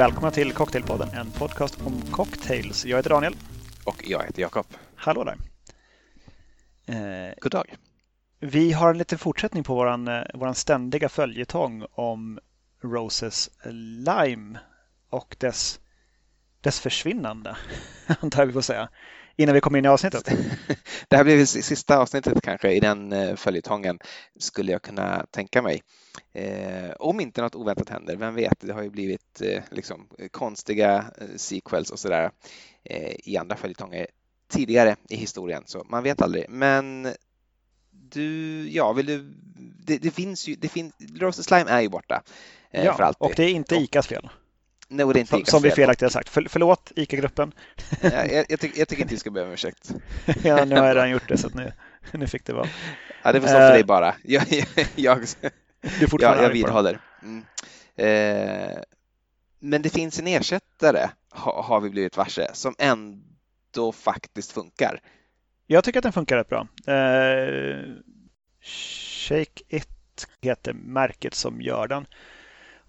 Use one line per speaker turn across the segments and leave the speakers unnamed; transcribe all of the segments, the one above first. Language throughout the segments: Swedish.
Välkomna till Cocktailpodden, en podcast om cocktails. Jag heter Daniel.
Och jag heter Jakob.
Hallå där.
Eh, God dag.
Vi har en liten fortsättning på våran, eh, våran ständiga följetong om Roses Lime och dess, dess försvinnande, antar jag vi får säga, innan vi kommer in i avsnittet.
Det här blir sista avsnittet kanske i den eh, följetongen skulle jag kunna tänka mig. Eh, om inte något oväntat händer, vem vet? Det har ju blivit eh, liksom, konstiga eh, sequels och sådär eh, i andra följetonger tidigare i historien, så man vet aldrig. Men du, ja, vill du, det, det finns ju, det finns, Roses Slime är ju borta
eh, ja, för alltid. Och det är inte ICAs fel.
No, det är inte som,
som vi felaktigt har sagt. För, förlåt ICA-gruppen.
Ja, jag, jag, tycker, jag tycker inte vi ska be om ursäkt.
ja, nu har jag redan gjort det så nu, nu fick det vara.
Ja, det får stå för uh, dig bara. Jag, jag, du fortfarande jag, jag vidhåller. Mm. Eh, men det finns en ersättare, ha, har vi blivit varse, som ändå faktiskt funkar.
Jag tycker att den funkar rätt bra. Eh, Shake It heter märket som gör den.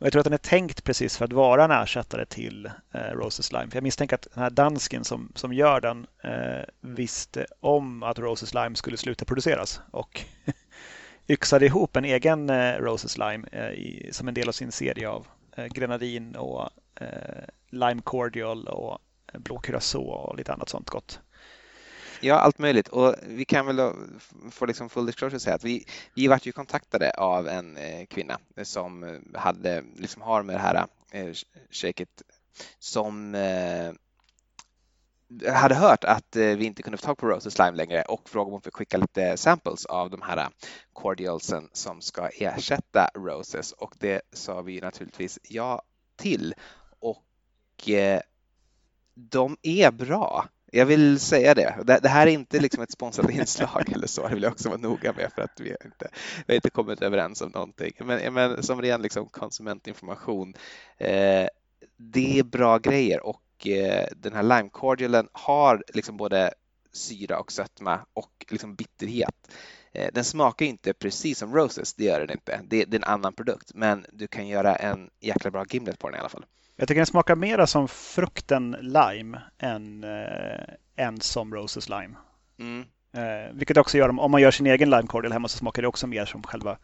Och jag tror att den är tänkt precis för att vara en ersättare till eh, Roses Lime. För jag misstänker att den här dansken som, som gör den eh, visste om att Roses Lime skulle sluta produceras och yxade ihop en egen eh, Roses Lime eh, i, som en del av sin serie av eh, grenadin och eh, lime cordial och eh, blå curacao och lite annat sånt gott.
Ja, allt möjligt. Och vi kan väl då få liksom full disclosure säga att vi, vi vart ju kontaktade av en eh, kvinna som eh, hade, liksom har med det här eh, shaket som eh, hade hört att eh, vi inte kunde få tag på Roses Slime längre och frågade om hon fick skicka lite samples av de här eh, cordialsen som ska ersätta Roses och det sa vi naturligtvis ja till. Och eh, de är bra. Jag vill säga det. Det, här är inte liksom ett sponsrat inslag eller så, det vill jag också vara noga med för att vi inte, vi har inte kommit överens om någonting. Men, men som ren liksom konsumentinformation, eh, det är bra grejer och eh, den här lime cordialen har liksom både syra och sötma och liksom bitterhet. Eh, den smakar inte precis som Roses, det gör den inte. Det, det är en annan produkt, men du kan göra en jäkla bra gimlet på den i alla fall.
Jag tycker den smakar mera som frukten lime än, äh, än som Roses lime. Mm. Eh, vilket också gör, om man gör sin egen lime cordial hemma så smakar det också mer som själva,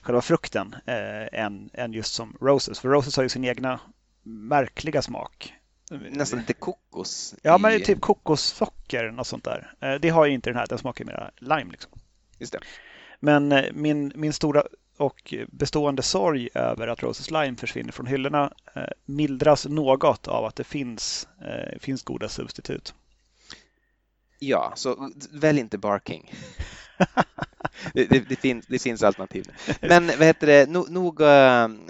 själva frukten eh, än, än just som Roses. För Roses har ju sin egna märkliga smak.
Nästan lite kokos.
Ja, i... men typ kokossocker och sånt där. Eh, det har ju inte den här, den smakar mer lime. Liksom.
Just det.
Men eh, min, min stora och bestående sorg över att Roses Lime försvinner från hyllorna eh, mildras något av att det finns, finns goda substitut.
Ja, så välj inte Barking. det, det, det, finns, det finns alternativ. Men vad heter det, nog, nog,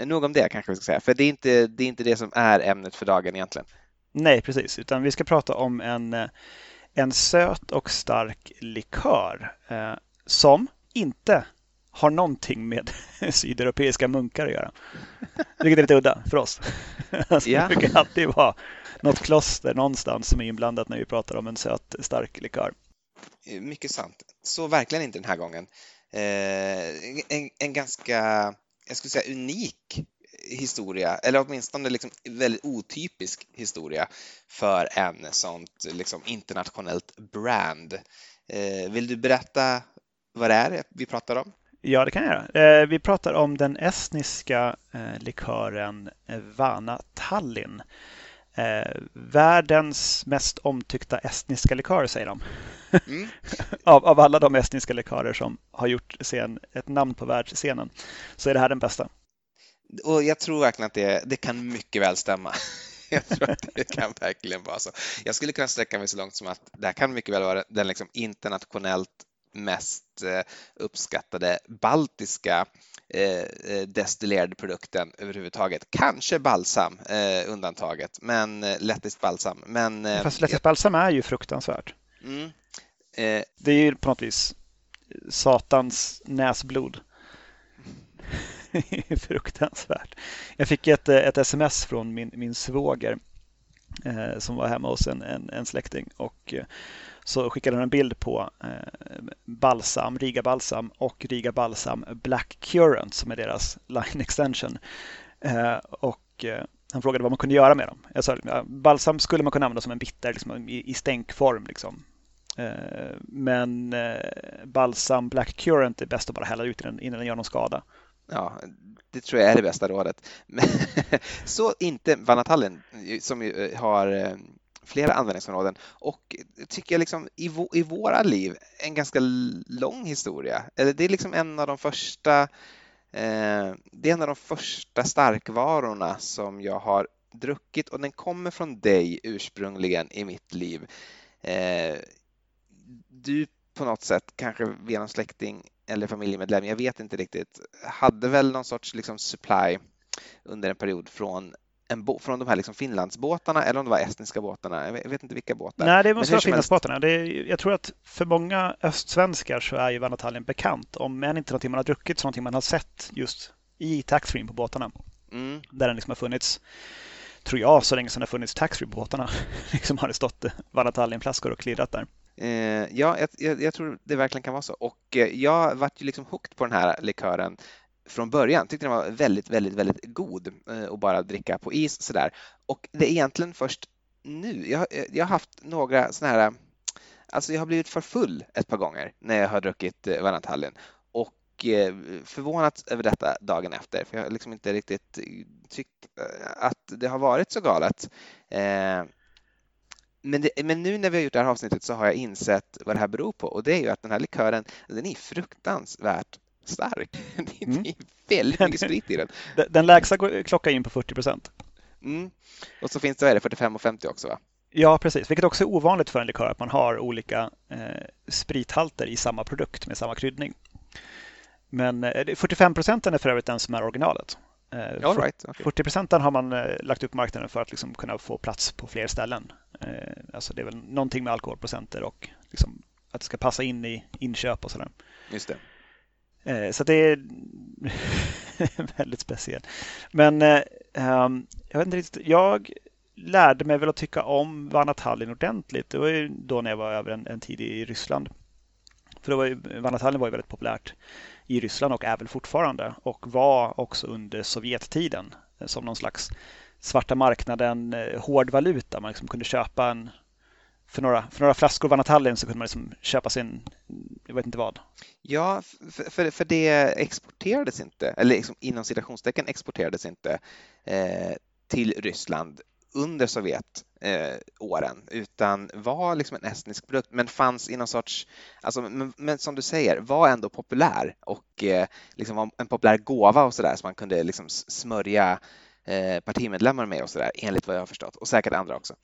nog om det kanske vi ska säga, för det är, inte, det är inte det som är ämnet för dagen egentligen.
Nej, precis, utan vi ska prata om en, en söt och stark likör eh, som inte har någonting med sydeuropeiska munkar att göra. Vilket är lite udda för oss. Alltså, yeah. Det brukar alltid vara något kloster någonstans som är inblandat när vi pratar om en söt stark likör.
Mycket sant. Så verkligen inte den här gången. Eh, en, en ganska, jag skulle säga unik historia, eller åtminstone liksom väldigt otypisk historia för en sånt liksom internationellt brand. Eh, vill du berätta vad det är vi pratar om?
Ja, det kan jag göra. Eh, vi pratar om den estniska eh, likören Vana Tallinn. Världens mest omtyckta estniska likör, säger de. Mm. av, av alla de estniska likörer som har gjort scen, ett namn på världsscenen så är det här den bästa.
Och jag tror verkligen att det, det kan mycket väl stämma. jag tror att det kan verkligen vara så. Jag skulle kunna sträcka mig så långt som att det här kan mycket väl vara den liksom internationellt mest eh, uppskattade baltiska eh, eh, destillerade produkten överhuvudtaget. Kanske balsam undantaget, men lettiskt balsam. Men,
Fast lettiskt balsam är ju fruktansvärt. Mm. Det är ju på något vis satans näsblod. fruktansvärt. Jag fick ett, ett sms från min, min svåger eh, som var hemma hos en, en, en släkting och eh, så skickade han en bild på eh, balsam, Riga Balsam och Riga Balsam Black Current som är deras line extension. Eh, och eh, han frågade vad man kunde göra med dem. Jag sa, balsam skulle man kunna använda som en bitter liksom, i, i stänkform. Liksom. Eh, men balsam black currant är bäst att bara hälla ut innan, innan den gör någon skada.
Ja, det tror jag är det bästa rådet. så inte Vanatallen som ju eh, har eh, flera användningsområden och tycker jag liksom i, i våra liv en ganska lång historia. Eller det är liksom en av de första eh, det är en av de första starkvarorna som jag har druckit och den kommer från dig ursprungligen i mitt liv. Eh, du på något sätt, kanske via någon släkting eller familjemedlem, jag vet inte riktigt, hade väl någon sorts liksom supply under en period från en från de här liksom Finlandsbåtarna eller om det var estniska båtarna. Jag vet inte vilka båtar.
Nej, det måste vara Finlandsbåtarna. Är, jag tror att för många östsvenskar så är ju Vanataljen bekant, om än inte någonting man har druckit, så någonting man har sett just i taxfree på båtarna. Mm. Där den liksom har funnits, tror jag, så länge som det har funnits taxfree på båtarna. liksom har det stått Vanataljenflaskor och klirrat där.
Eh, ja, jag, jag, tror det verkligen kan vara så. Och eh, jag vart ju liksom hooked på den här likören från början. Tyckte den var väldigt, väldigt, väldigt god eh, att bara dricka på is sådär. Och det är egentligen först nu. Jag, eh, jag har haft några sådana här, alltså jag har blivit för full ett par gånger när jag har druckit eh, Vanatallin och eh, förvånats över detta dagen efter, för jag har liksom inte riktigt eh, tyckt att det har varit så galet. Men, det, men, nu när vi har gjort det här avsnittet så har jag insett vad det här beror på och det är ju att den här likören, den är fruktansvärt stark. Det är mm. väldigt mycket sprit i den.
Den lägsta klockar in på 40 procent.
Mm. Och så finns det, det 45 och 50 också va?
Ja, precis. Vilket också är ovanligt för en likör att man har olika eh, sprithalter i samma produkt med samma kryddning. Men eh, 45 procenten är för övrigt den som är originalet.
Eh, right. okay.
40 procenten har man eh, lagt upp marknaden för att liksom kunna få plats på fler ställen. Eh, alltså det är väl någonting med alkoholprocenter och liksom att det ska passa in i inköp och sådär.
Just det.
Eh, så det är väldigt speciellt. Men eh, ehm, jag vet inte riktigt. Jag lärde mig väl att tycka om Vanatallin ordentligt. Det var ju då när jag var över en, en tid i Ryssland. För det var ju, Vanatallin var ju väldigt populärt i Ryssland och är väl fortfarande och var också under Sovjettiden eh, som någon slags svarta marknaden eh, hård valuta. Man liksom kunde köpa en för några, för några flaskor Vanatallin så kunde man liksom köpa sin, jag vet inte vad.
Ja, för, för, för det exporterades inte, eller liksom, inom citationstecken exporterades inte eh, till Ryssland under Sovjetåren eh, utan var liksom en estnisk produkt men fanns i någon sorts, alltså, men, men som du säger, var ändå populär och eh, liksom var en populär gåva och sådär som man kunde liksom smörja eh, partimedlemmar med och sådär enligt vad jag har förstått och säkert andra också.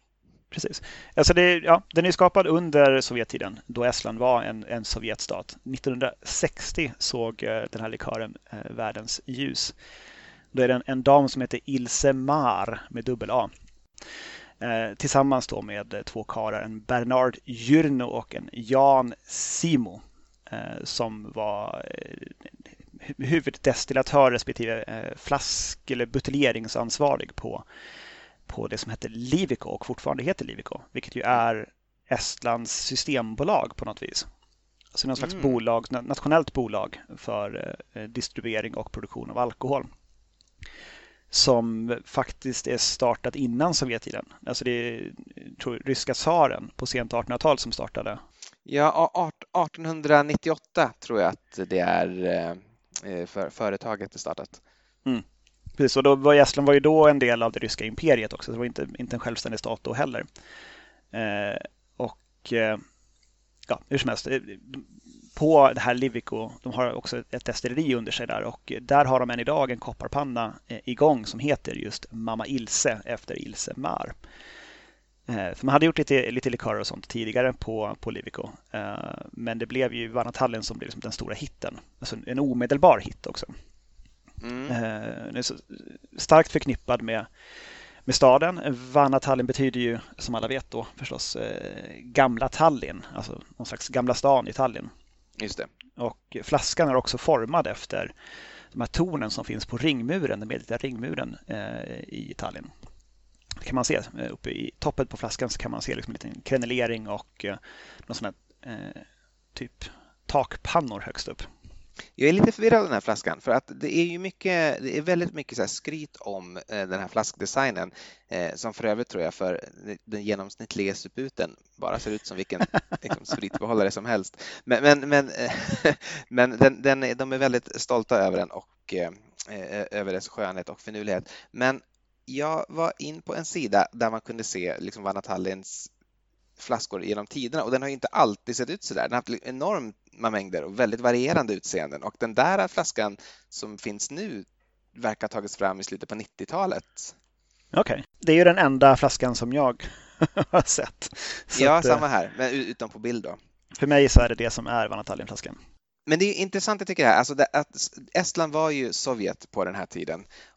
Precis. Alltså det, ja, den är skapad under Sovjettiden då Estland var en, en Sovjetstat. 1960 såg eh, den här likören eh, världens ljus. Då är det en, en dam som heter Ilse Mar med dubbel A. Eh, tillsammans då med två karlar, en Bernard Jyrno och en Jan Simo eh, som var eh, huvuddestillatör respektive eh, flask eller buteljeringsansvarig på på det som hette Livico och fortfarande heter Livico, vilket ju är Estlands systembolag på något vis. Alltså någon slags mm. bolag, nationellt bolag för eh, distribuering och produktion av alkohol. Som faktiskt är startat innan Sovjettiden. Alltså det är tror, ryska tsaren på sent 1800-tal som startade.
Ja, 1898 tror jag att det är eh, eh, för företaget är startat.
Mm. Precis, och då var Estland var ju då en del av det ryska imperiet också, så det var inte, inte en självständig stat då heller. Eh, och eh, ja, hur som helst, eh, på det här Livico, de har också ett destilleri under sig där och där har de än idag en kopparpanna eh, igång som heter just Mamma Ilse efter Ilse Mar. Eh, för man hade gjort lite, lite likörer och sånt tidigare på, på Livico. Men det blev ju Vanatallin som blev liksom den stora hitten. Alltså en omedelbar hit också. Mm. Eh, den är så starkt förknippad med, med staden. Vanna Tallinn betyder ju som alla vet då förstås eh, gamla Tallinn, alltså någon slags gamla stan i Tallinn.
Just det.
Och flaskan är också formad efter de här tornen som finns på ringmuren, den medeltida ringmuren eh, i Tallinn. Det kan man se eh, uppe i toppen på flaskan så kan man se liksom en liten krenelering och eh, någon sån här eh, typ takpannor högst upp.
Jag är lite förvirrad av den här flaskan för att det är ju mycket, det är väldigt mycket så skryt om eh, den här flaskdesignen eh, som för övrigt tror jag för den genomsnittliga suputen bara ser ut som vilken liksom, spritbehållare som helst. Men, men, men, eh, men den, den, de är väldigt stolta över den och över dess skönhet och finurlighet. Men jag var in på en sida där man kunde se liksom Vanna Tallins flaskor genom tiderna och den har inte alltid sett ut så där. Den har haft enorma mängder och väldigt varierande utseenden och den där flaskan som finns nu verkar ha tagits fram i slutet på 90-talet.
Okej, okay. det är ju den enda flaskan som jag har sett.
Så ja, att, samma här, men utom på bild då.
För mig så är det det som är Vanatalien-flaskan.
Men det är intressant jag tycker här, alltså det, att Estland var ju Sovjet på den här tiden Eh,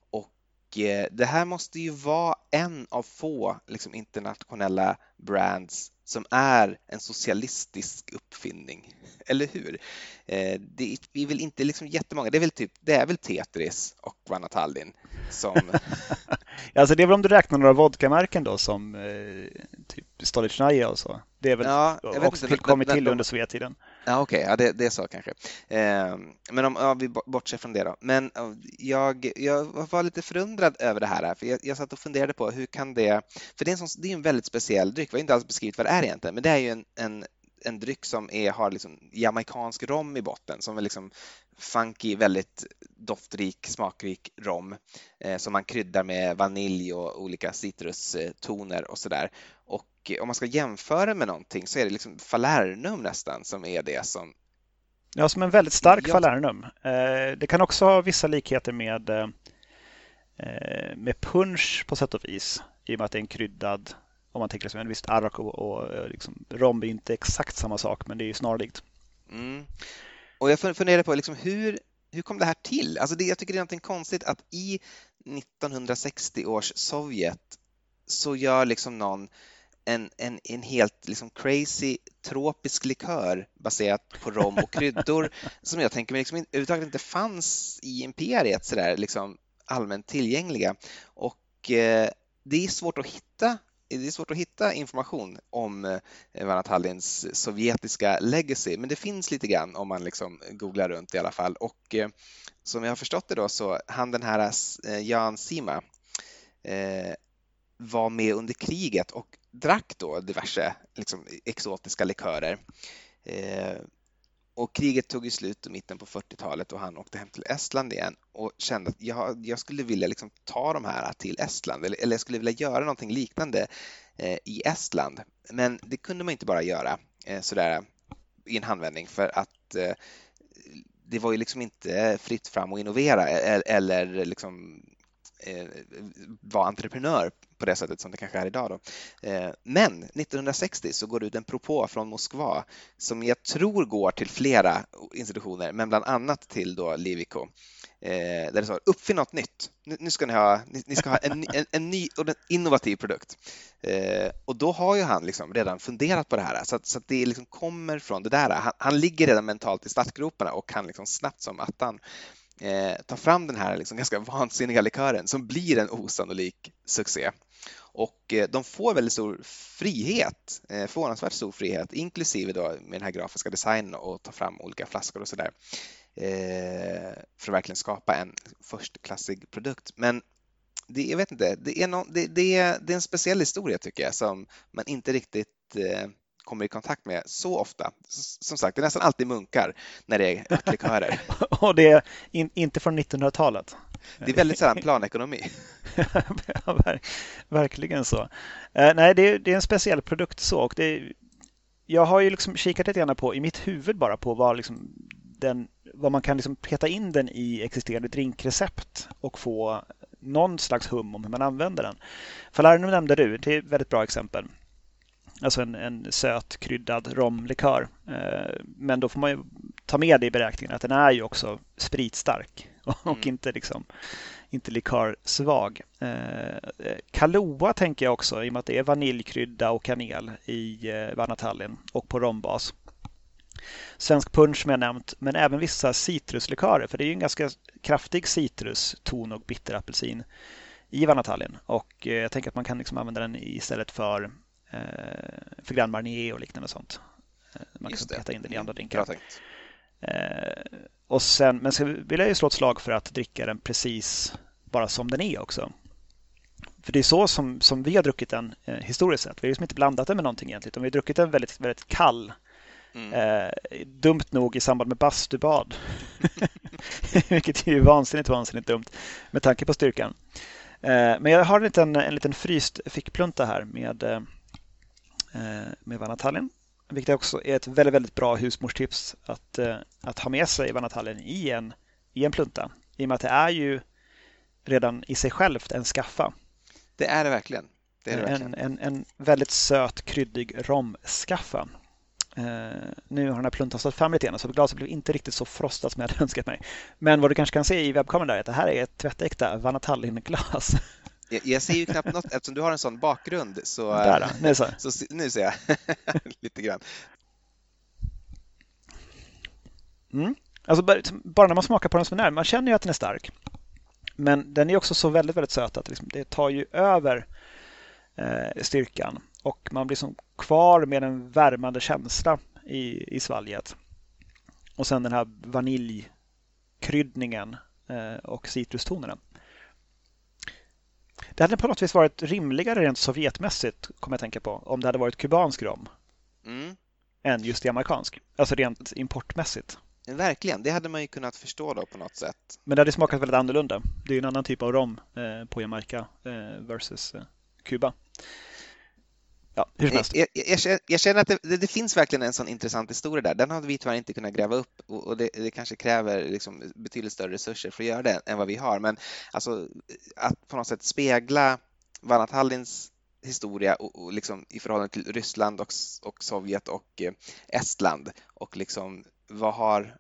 det här måste ju vara en av få liksom, internationella brands som är en socialistisk uppfinning, eller hur? Eh, det är väl inte liksom jättemånga, det är väl, typ, det är väl Tetris och Vanna Tallinn som...
alltså det är väl om du räknar några vodkamärken då som eh, typ Stolichnaya och så. Det är väl ja, också tillkommit till under Sovjettiden.
Ja, Okej, okay. ja, det, det är så kanske. Eh, men om ja, vi bortser från det då. Men jag, jag var lite förundrad över det här, för jag, jag satt och funderade på hur kan det... För det är en, sån, det är en väldigt speciell dryck, vi har inte alls beskrivit vad det är egentligen, men det är ju en, en en dryck som är, har liksom jamaicansk rom i botten som är liksom funky, väldigt doftrik, smakrik rom eh, som man kryddar med vanilj och olika citrustoner och sådär. Och om man ska jämföra med någonting så är det liksom Falernum nästan som är det som
Ja, som en väldigt stark jag... Falernum. Eh, det kan också ha vissa likheter med, eh, med punch på sätt och vis i och med att det är en kryddad om man tänker sig en visst arrak och, och liksom, rom är inte exakt samma sak, men det är ju snarlikt.
Mm. Och jag funderar på liksom, hur, hur kom det här till? Alltså det, jag tycker det är något konstigt att i 1960 års Sovjet så gör liksom någon en, en, en helt liksom crazy tropisk likör baserat på rom och kryddor som jag tänker mig liksom överhuvudtaget inte fanns i imperiet sådär liksom allmänt tillgängliga. Och eh, det är svårt att hitta det är svårt att hitta information om eh, Vanna sovjetiska legacy, men det finns lite grann om man liksom googlar runt i alla fall. Och eh, som jag har förstått det då så han den här eh, Jan Sima eh, var med under kriget och drack då diverse liksom, exotiska likörer. Eh, och kriget tog ju slut i mitten på 40-talet och han åkte hem till Estland igen och kände att jag, jag skulle vilja liksom ta de här till Estland eller, eller jag skulle vilja göra någonting liknande eh, i Estland. Men det kunde man inte bara göra eh, sådär i en handvändning för att eh, det var ju liksom inte fritt fram att innovera eller, eller liksom Eh, vara entreprenör på det sättet som det kanske är idag. Då. Eh, men 1960 så går det ut en propå från Moskva som jag tror går till flera institutioner, men bland annat till då Livico. Eh, där det står uppfinn något nytt. Nu, ska ni ha, ni, ska ha en, en, en ny och en innovativ produkt. Eh, och då har ju han liksom redan funderat på det här så att, så att det liksom kommer från det där. Han, han ligger redan mentalt i startgroparna och kan liksom snabbt som attan eh, ta fram den här liksom ganska vansinniga likören som blir en osannolik succé. Och eh, de får väldigt stor frihet, eh, förvånansvärt stor frihet, inklusive då med den här grafiska designen och ta fram olika flaskor och sådär eh, för att verkligen skapa en förstklassig produkt. Men det, jag vet inte, det är, någon, det, det, är, det är en speciell historia tycker jag som man inte riktigt eh, kommer i kontakt med så ofta. Som sagt, det är nästan alltid munkar när det är örtlikörer.
och det är in, inte från 1900-talet.
Det är väldigt sällan planekonomi.
ja, verkligen så. Eh, nej, det är, det är, en speciell produkt så. Och det jag har ju liksom kikat lite grann på, i mitt huvud bara, på vad, liksom den, vad man kan liksom peta in den i existerande drinkrecept och få någon slags hum om hur man använder den. Falernum nämnde du, det är ett väldigt bra exempel. Alltså en, en söt kryddad romlikör. Eh, men då får man ju ta med det i beräkningen att den är ju också spritstark och mm. inte liksom inte likörsvag. Eh, Kahlua tänker jag också i och med att det är vaniljkrydda och kanel i eh, Vanatallin och på rombas. Svensk punch som jag nämnt, men även vissa citruslikörer för det är ju en ganska kraftig citrus, ton och bitterapelsin i Vanatallin och jag tänker att man kan liksom använda den istället för för Grand Marnier och liknande sånt. Man kan peta in den i andra drinkar. Eh, och sen, men sen vill jag ju slå ett slag för att dricka den precis bara som den är också. För det är så som, som vi har druckit den eh, historiskt sett. Vi har liksom inte blandat den med någonting egentligen, utan vi har druckit den väldigt, väldigt kall. Mm. Eh, dumt nog i samband med bastubad. Vilket är ju vansinnigt, vansinnigt dumt med tanke på styrkan. Eh, men jag har en liten, en liten fryst fickplunta här med, eh, med Vanatallin. Vilket också är ett väldigt, väldigt bra husmorstips att, eh, att ha med sig Vanatallin i en, i en plunta. I och med att det är ju redan i sig självt en skaffa.
Det är det verkligen. Det är
det verkligen. En, en, en väldigt söt, kryddig romskaffa. Uh, nu har den här pluntan stått fram lite grann så glaset blev inte riktigt så frostat som jag hade önskat mig. Men vad du kanske kan se i webbkameran är att det här är ett tvättäkta Vanatallin-glas.
Jag, jag, ser ju knappt något eftersom du har en sån bakgrund. Så,
Där då, nu, så.
så nu ser jag lite grann.
Mm. Alltså bara när man smakar på den som den är, man känner ju att den är stark. Men den är också så väldigt, väldigt söt att det, liksom, det tar ju över eh, styrkan och man blir som kvar med en värmande känsla i, i svalget. Och sen den här vaniljkryddningen eh, och citrustonerna. Det hade på något vis varit rimligare rent sovjetmässigt, kommer jag tänka på, om det hade varit kubansk rom. Mm. Än just amerikansk. Alltså rent importmässigt.
Verkligen, det hade man ju kunnat förstå då på något sätt.
Men det hade smakat väldigt annorlunda. Det är ju en annan typ av rom eh, på Jamaica eh, versus eh, Kuba.
Ja, hur som helst. Jag, jag, jag känner att det, det, finns verkligen en sån intressant historia där. Den hade vi tyvärr inte kunnat gräva upp och, och det, det, kanske kräver liksom betydligt större resurser för att göra det än vad vi har. Men alltså, att på något sätt spegla Vanatallins historia och, och liksom i förhållande till Ryssland och, och Sovjet och eh, Estland och liksom vad har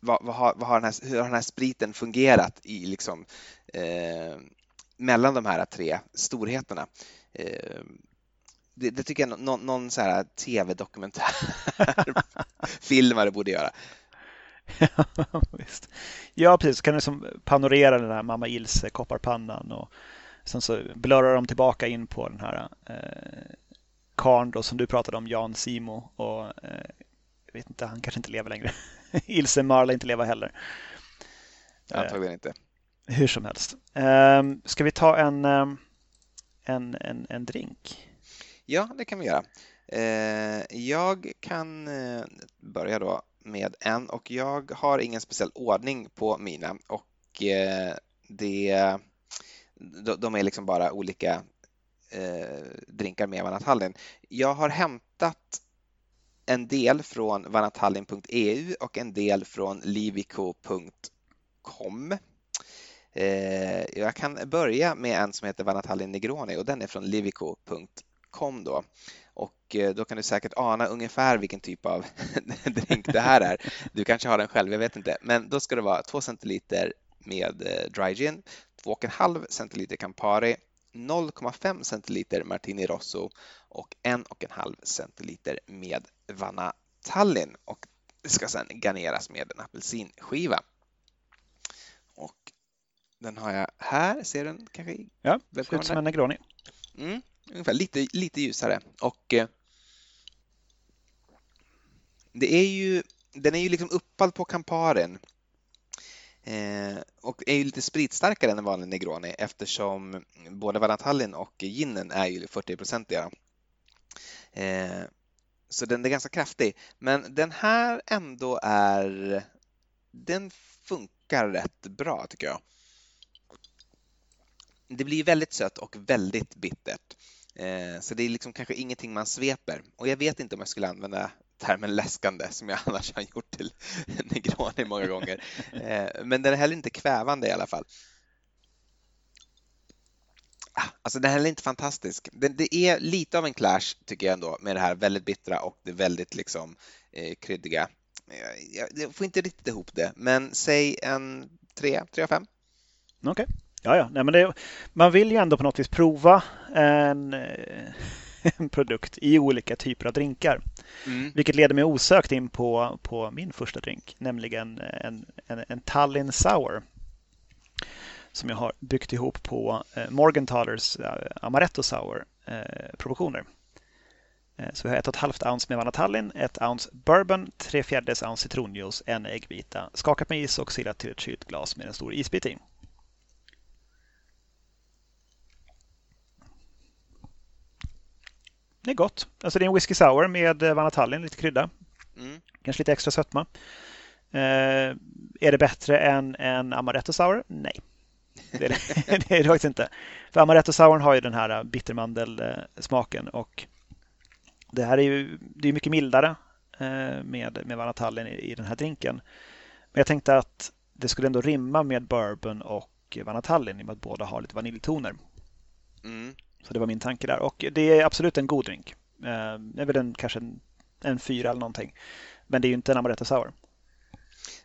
vad, vad, har, vad har här, hur har den här spriten fungerat i liksom, eh, mellan de här tre storheterna? Eh, det, det, tycker jag någon, någon så här tv-dokumentärfilmare borde göra.
ja, visst. ja, precis. Så kan du som panorera den här Mamma Ilse kopparpannan och sen så blurrar de tillbaka in på den här eh, karn då som du pratade om, Jan Simo och eh, jag vet inte, han kanske inte lever längre. Ilse Marla inte leva heller.
Antagligen inte.
Eh, hur som helst. Eh, ska vi ta en, eh, en, en, en drink?
Ja, det kan vi göra. Eh, jag kan eh, börja då med en och jag har ingen speciell ordning på mina och eh, det, de är liksom bara olika drinkar med Vanatallin. Jag har hämtat en del från vanatallin.eu och en del från livico.com. Jag kan börja med en som heter Vanatallin Negroni och den är från livico.com kom då. Och eh, då kan du säkert ana ungefär vilken typ av drink det här är. Du kanske har den själv, jag vet inte. Men då ska det vara 2 centiliter med eh, dry gin, 2,5 centiliter Campari, 0,5 centiliter Martini Rosso och 1,5 centiliter med Vanna Tallinn. Och det ska sedan garneras med en apelsinskiva. Och den har jag här, ser den kanske?
Ja, ser ut som en Negroni.
Mm ungefär lite, lite ljusare och eh, det är ju, den är ju liksom uppad på Camparen eh, och är ju lite spritstarkare än en vanlig Negroni eftersom både Valentallin och ginen är ju 40-procentiga. Eh, så den är ganska kraftig, men den här ändå är, den funkar rätt bra tycker jag. Det blir väldigt sött och väldigt bittert. Eh, så det är liksom kanske ingenting man sveper. Och jag vet inte om jag skulle använda termen läskande som jag annars har gjort till Negroni många gånger. Eh, men den är heller inte kvävande i alla fall. Ah, alltså den här är inte fantastisk. Det, är lite av en clash tycker jag ändå med det här väldigt bittra och det väldigt liksom eh, kryddiga. Eh, jag, jag, får inte riktigt ihop det, men säg en 3, 3 av 5.
Okej. Okay. Ja, ja. Nej, men det, man vill ju ändå på något vis prova en, eh, en produkt i olika typer av drinkar. Mm. Vilket leder mig osökt in på, på min första drink, nämligen en, en, en Tallinn Sour som jag har byggt ihop på eh, Morgenthalers eh, Amaretto Sour eh, proportioner. Eh, så vi har ett och ett halvt ounce med Vanatallin, ett ounce bourbon, tre fjärdedels ounce citronjuice, en äggvita, skakat med is och silat till ett kylt glas med en stor isbit i. Det är gott. Alltså det är en whisky sour med Vanatallin, lite krydda. Mm. Kanske lite extra sötma. Eh, är det bättre än en Amaretto sour? Nej. Det är det, det, är det faktiskt inte. För Amaretto Sour har ju den här bittermandelsmaken och det här är ju det är mycket mildare eh, med, med Vanatallen i, i den här drinken. Men jag tänkte att det skulle ändå rimma med bourbon och Vanatallin i och med att båda har lite vaniljtoner. Mm. Så det var min tanke där. Och det är absolut en god drink. Eh, det är väl en, kanske en, en fyra eller någonting. Men det är ju inte en Amaretto Sour.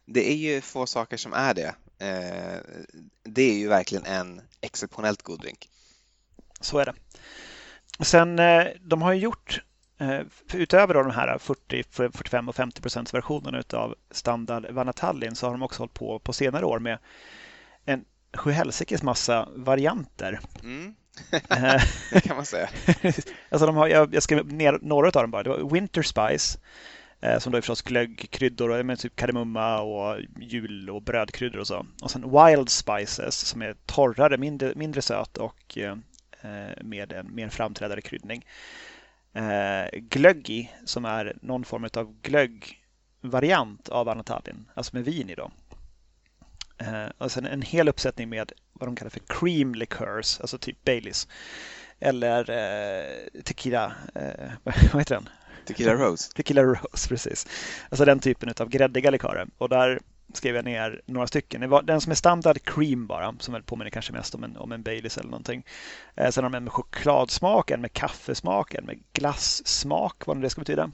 Det är ju få saker som är det. Eh, det är ju verkligen en exceptionellt god drink.
Så är det. Sen, eh, de har ju gjort utöver de här 40, 45 och 50 procents versionerna av standard Vanatallin så har de också hållit på på senare år med en sjuhelsikes massa varianter. Mm.
det kan man säga.
alltså de har, jag, jag skrev ner några av dem bara. Det var Winter Spice, Eh, som då är förstås glöggkryddor, med typ kardemumma och jul och brödkryddor och så. Och sen Wild Spices som är torrare, mindre, mindre söt och eh, eh med en mer framträdande kryddning. Eh, glöggi som är någon form av glöggvariant av Anatallin, alltså med vin i då. Eh, och sen en hel uppsättning med vad de kallar för cream liqueurs, alltså typ Baileys. Eller eh, tequila, eh, vad heter den?
Tequila Rose.
Tequila Rose, precis. Alltså den typen av gräddiga likörer. Och där skrev jag ner några stycken. Den som är standard cream bara, som väl påminner kanske mest om en, om en Baileys eller någonting. Eh, sen har de en med chokladsmak, en med kaffesmak, en med glassmak, vad nu det ska betyda.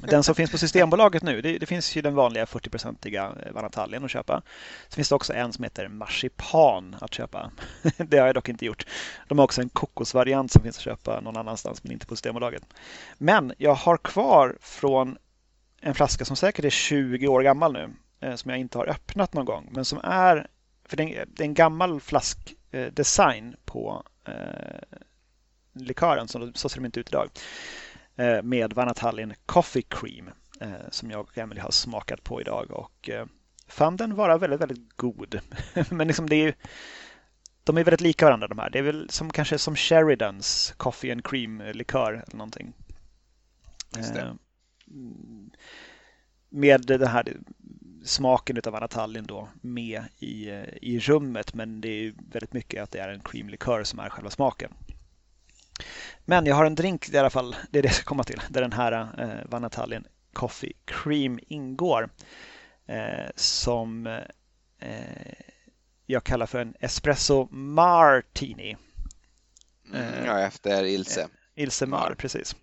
Den som finns på Systembolaget nu, det, det finns ju den vanliga 40-procentiga eh, Vanatallin att köpa. Så finns det också en som heter marsipan att köpa. det har jag dock inte gjort. De har också en kokosvariant som finns att köpa någon annanstans men inte på Systembolaget. Men jag har kvar från en flaska som säkert är 20 år gammal nu, eh, som jag inte har öppnat någon gång, men som är, för det är en gammal flaskdesign eh, på eh, likören, så, så ser de inte ut idag. Eh, med Vanatallin Coffee Cream eh, som jag och Emily har smakat på idag och eh, fann den vara väldigt, väldigt god. Men liksom det är ju, de är väldigt lika varandra de här. Det är väl som kanske som Sheridans Coffee and Cream likör eller någonting. Med den här smaken av Vanatallin då med i, i rummet men det är väldigt mycket att det är en creamlikör som är själva smaken. Men jag har en drink i alla fall, det är det jag ska komma till, där den här eh, Vanatallin Coffee Cream ingår. Eh, som eh, jag kallar för en Espresso Martini.
Mm, ja, efter Ilse. Eh,
Ilse Mar, Mar. precis.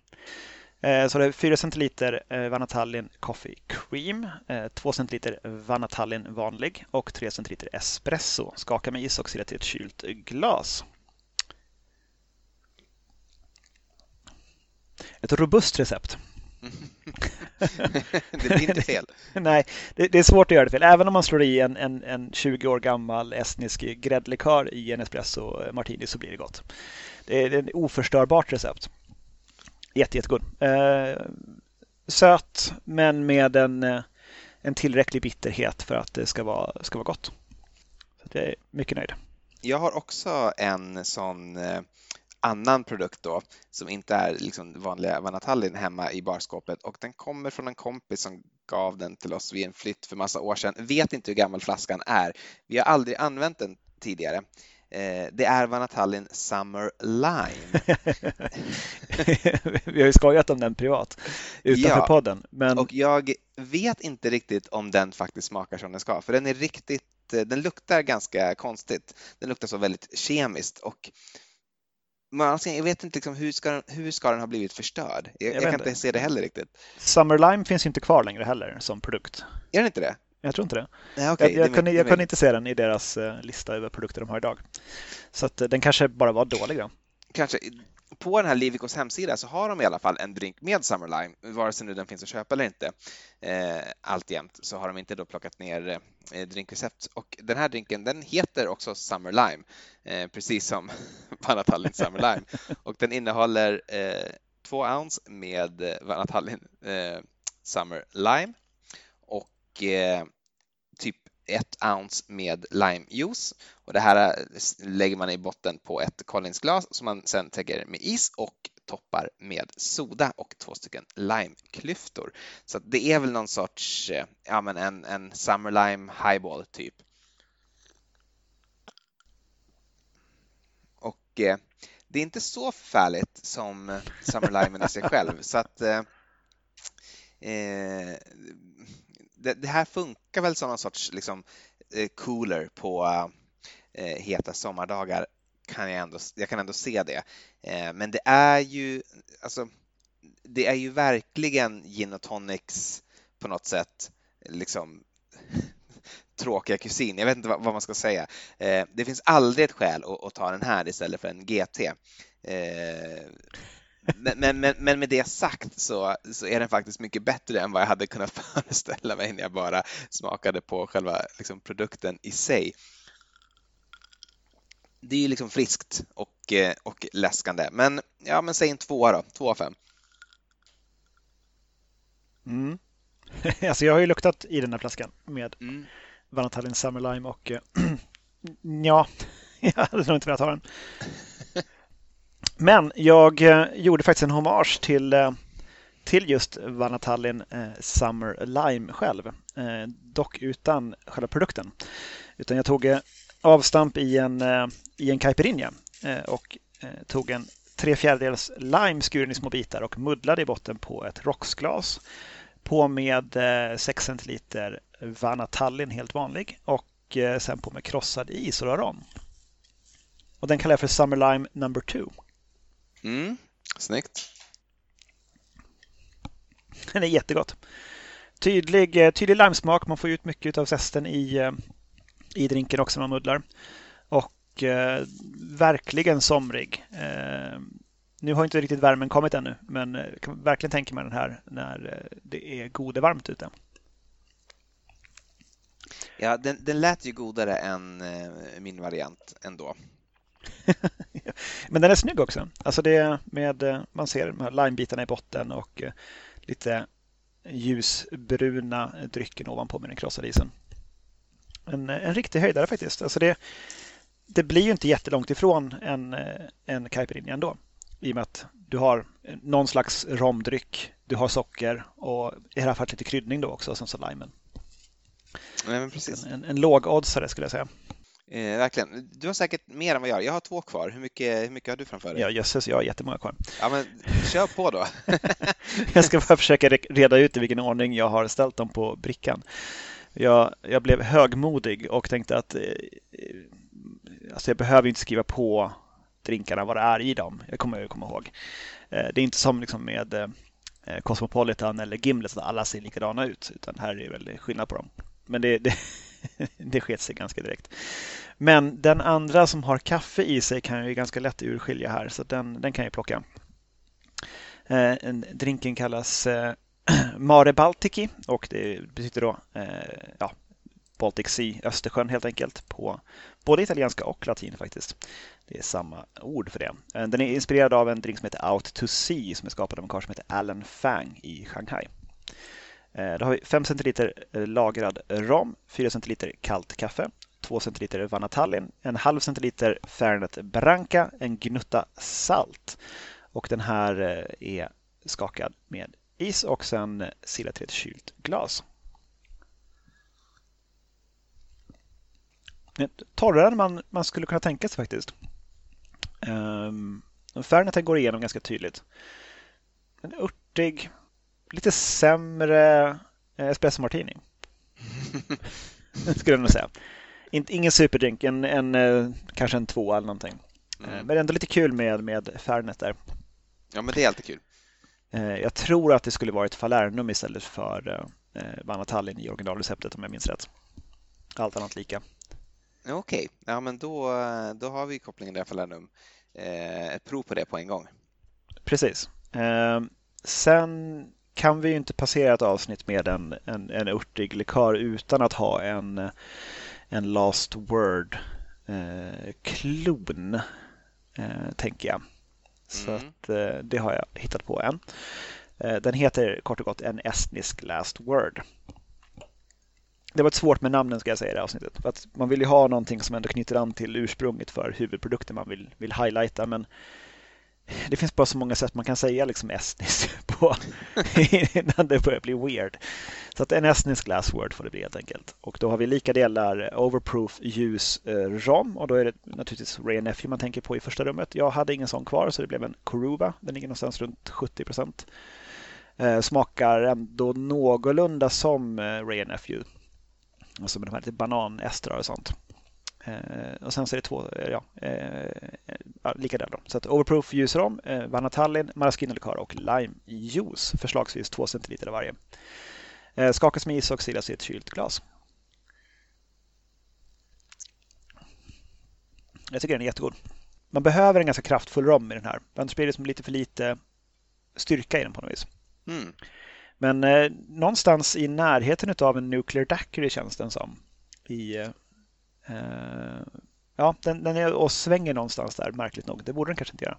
Eh, så det är 4 centiliter eh, Vanatallin Coffee Cream, 2 centiliter Vanatallin vanlig och 3 centiliter espresso. Skaka med is och sila till ett kylt glas. Ett robust recept.
det blir inte fel.
Nej, det, det, är svårt att göra det fel. Även om man slår i en, en, en 20 år gammal estnisk gräddlikör i en espresso martini så blir det gott. Det är ett oförstörbart recept. Jätte, jättegod. Eh, söt men med en, eh, en tillräcklig bitterhet för att det ska vara, ska vara gott. Så jag är mycket nöjd.
Jag har också en sån eh, annan produkt då som inte är liksom vanliga Vanatallin hemma i barskåpet och den kommer från en kompis som gav den till oss vid en flytt för massa år sedan. Vet inte hur gammal flaskan är. Vi har aldrig använt den tidigare. Eh, det är Vanatallin Summer Lime.
Vi har ju skojat om den privat utanför ja, podden. Men...
Och jag vet inte riktigt om den faktiskt smakar som den ska, för den är riktigt, eh, den luktar ganska konstigt. Den luktar så väldigt kemiskt och man, jag vet inte liksom, hur, ska, hur ska den ha blivit förstörd? Jag, jag, jag kan inte se det heller riktigt.
Summer Lime finns inte kvar längre heller som produkt.
Är den inte det?
Jag tror inte det. Nej, okay. Jag, jag, kunde, jag kunde inte se den i deras uh, lista över produkter de har idag. Så att, uh, den kanske bara var dålig då.
Kanske på den här Livicos hemsida så har de i alla fall en drink med Summer Lime, vare sig nu den finns att köpa eller inte. Eh, alltjämt så har de inte då plockat ner eh, drinkrecept och den här drinken den heter också Summer Lime, eh, precis som Vanatallin Summer Lime och den innehåller eh, två ounce med Vanatallin eh, eh Summer Lime och eh, ett ounce med limejuice och det här eh, lägger man i botten på ett Collinsglas som man sen täcker med is och toppar med soda och två stycken limeklyftor. Så det är väl någon sorts, eh, ja men en, en Summer Lime Highball typ. Och eh, det är inte så förfärligt som eh, Summer Lime i sig själv så att eh, det, det, här funkar väl som någon sorts liksom, eh, cooler på eh, heta sommardagar kan jag ändå, jag kan ändå se det. Eh, men det är ju, alltså, det är ju verkligen gin och tonics på något sätt, liksom tråkiga kusin. Jag vet inte vad, vad man ska säga. Eh, det finns aldrig ett skäl att, att, ta den här istället för en GT. Eh, men, men, men, med det sagt så, så är den faktiskt mycket bättre än vad jag hade kunnat föreställa mig när jag bara smakade på själva liksom, produkten i sig det är ju liksom friskt och, eh, och läskande. Men ja, men säg en tvåa då, två av fem.
Mm. alltså jag har ju luktat i den här flaskan med mm. Vanatallin Summer Lime och äh, ja, jag hade nog inte velat ha den. Men jag eh, gjorde faktiskt en hommage till, eh, till just Vanatallin eh, Summer Lime själv. dock utan själva produkten. Utan jag tog avstamp i en, eh, i en caipirinha eh, och eh, tog en tre fjärdedels lime skuren i små bitar och muddlade i botten på ett rocksglas. På med 6 centiliter Vanatallin helt vanlig och sen på med krossad is och rör om. Och den kallar jag för Summer Lime number 2.
Mm, snyggt.
Den är jättegott. Tydlig, tydlig limesmak. Man får ut mycket av zesten i, i drinken också när man muddlar. Och eh, verkligen somrig. Eh, nu har inte riktigt värmen kommit ännu, men eh, kan verkligen tänka mig den här när eh, det är godevarmt ute.
Ja, den, den lät ju godare än eh, min variant ändå.
men den är snygg också. Alltså det med, eh, man ser de här limebitarna i botten och lite ljusbruna drycken ovanpå med den krossade isen en, en riktig höjdare faktiskt. Alltså det, det blir ju inte jättelångt ifrån en, en caipirinha ändå. I och med att du har någon slags romdryck, du har socker och i det här fallet lite kryddning då också, som så limen.
Nej, precis.
En, en, en lågoddsare skulle jag säga.
Eh, verkligen. Du har säkert mer än vad jag har. Jag har två kvar. Hur mycket, hur mycket har du framför dig?
Ja, jösses, jag har jättemånga kvar.
Ja, men kör på då.
jag ska bara försöka reda ut i vilken ordning jag har ställt dem på brickan. Jag, jag blev högmodig och tänkte att eh, alltså jag behöver inte skriva på drinkarna vad det är i dem. Jag kommer ju komma ihåg. Eh, det är inte som liksom med eh, Cosmopolitan eller Gimlet där alla ser likadana ut, utan här är det väl skillnad på dem. Men det, det, det sket sig ganska direkt. Men den andra som har kaffe i sig kan jag ju ganska lätt urskilja här, så den, den kan jag plocka. Eh, drinken kallas eh, Mare Baltiki och det betyder då eh, ja, Baltic Sea, Östersjön helt enkelt på både italienska och latin faktiskt. Det är samma ord för det. Eh, den är inspirerad av en drink som heter Out to Sea som är skapad av en karl som heter Alan Fang i Shanghai. Eh, då har vi 5 centiliter eh, lagrad rom, 4 centiliter kallt kaffe, 2 centiliter Vanatallin, en halv centiliter Fernet Branca, en gnutta salt och den här eh, är skakad med is och sen silat i ett kylt glas. Torrare än man, man skulle kunna tänka sig faktiskt. Ehm, um, Färneten går igenom ganska tydligt. En örtig, lite sämre eh, espresso martini. skulle jag nog säga. ingen superdrink, en, en, eh, kanske en två eller någonting. Mm. Men ändå lite kul med, med Fernet där.
Ja, men det är alltid kul.
Eh, jag tror att det skulle varit Falernum istället för eh, Vanatallin i originalreceptet om jag minns rätt. Allt annat lika.
Okej, okay. ja men då, då har vi kopplingen där Falernum. Eh, ett prov på det på en gång.
Precis. Sen kan vi ju inte passera ett avsnitt med en, en, en örtig likör utan att ha en, en last word-klon, tänker jag. Så mm. att, eh, det har jag hittat på än. Eh, den heter kort och gott En estnisk last word. Det var svårt med namnen ska jag säga i det här avsnittet. För att man vill ju ha någonting som ändå knyter an till ursprunget för huvudprodukten man vill, vill highlighta. Men det finns bara så många sätt man kan säga liksom estniskt på innan det börjar bli weird. Så att en estnisk last word får det bli helt enkelt. Och då har vi lika delar eh, overproof ljus eh, rom och då är det naturligtvis Ray Nephew man tänker på i första rummet. Jag hade ingen sån kvar så det blev en Koruva. Den ligger någonstans runt 70 procent. Eh, smakar ändå någorlunda som Ray Nephew. Alltså med de här lite bananestrar och sånt. Eh, och sen så är det två, eh, ja, eh, ja likadana. Så att Overproof ljusrom, eh, Vanatallin, Maraschino-likör och limejuice. Förslagsvis två centiliter av varje. Eh, skakas med is och silas i ett kylt glas. Jag tycker den är jättegod. Man behöver en ganska kraftfull rom i den här. Annars blir det som lite för lite styrka i den på något vis. Mm. Men eh, någonstans i närheten av en Nuclear Daiquiri känns den som. I, ja, den, den är och svänger någonstans där, märkligt nog. Det borde den kanske inte göra.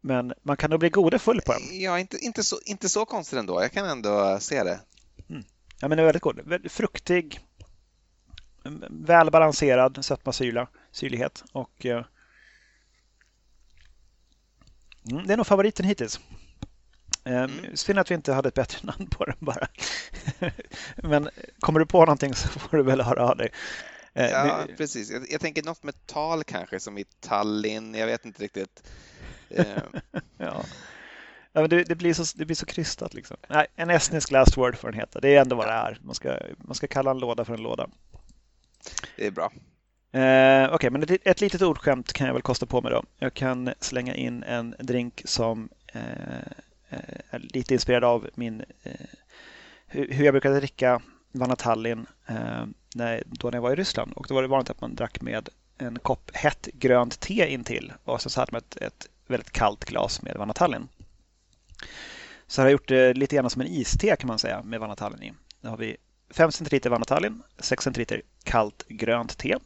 Men man kan nog bli gode full på den.
Ja, inte, inte, så, inte så konstigt ändå. Jag kan ändå se det.
Mm. Ja, men den är väldigt god. Fruktig, väl balanserad sötma syrlighet och eh, mm, det är nog favoriten hittills. Ehm, mm. Synd att vi inte hade ett bättre namn på den bara. Men kommer du på någonting så får du väl höra av dig.
Ehm, ja, precis. Jag, jag, tänker något med tal kanske, som i Tallinn. Jag vet inte riktigt.
Ehm. ja. Ja, men det, det, blir så, det blir så krystat. Liksom. Nej, en estnisk last word får den heta. Det är ändå vad det är. Man ska, man ska kalla en låda för en låda.
Det är bra.
Eh, Okej, okay, men ett, ett litet ordskämt kan jag väl kosta på mig då. Jag kan slänga in en drink som eh, är lite inspirerad av min, eh, hur jag brukade dricka Vanatallin eh, när, då när jag var i Ryssland. Och då var det vanligt att man drack med en kopp hett grönt te intill och så hade man ett, ett väldigt kallt glas med Vanatallin. Så har jag gjort det lite grann som en iste kan man säga med Vanatallin i. Då har vi 5 centiliter Vanatallin, 6 centiliter kallt grönt te,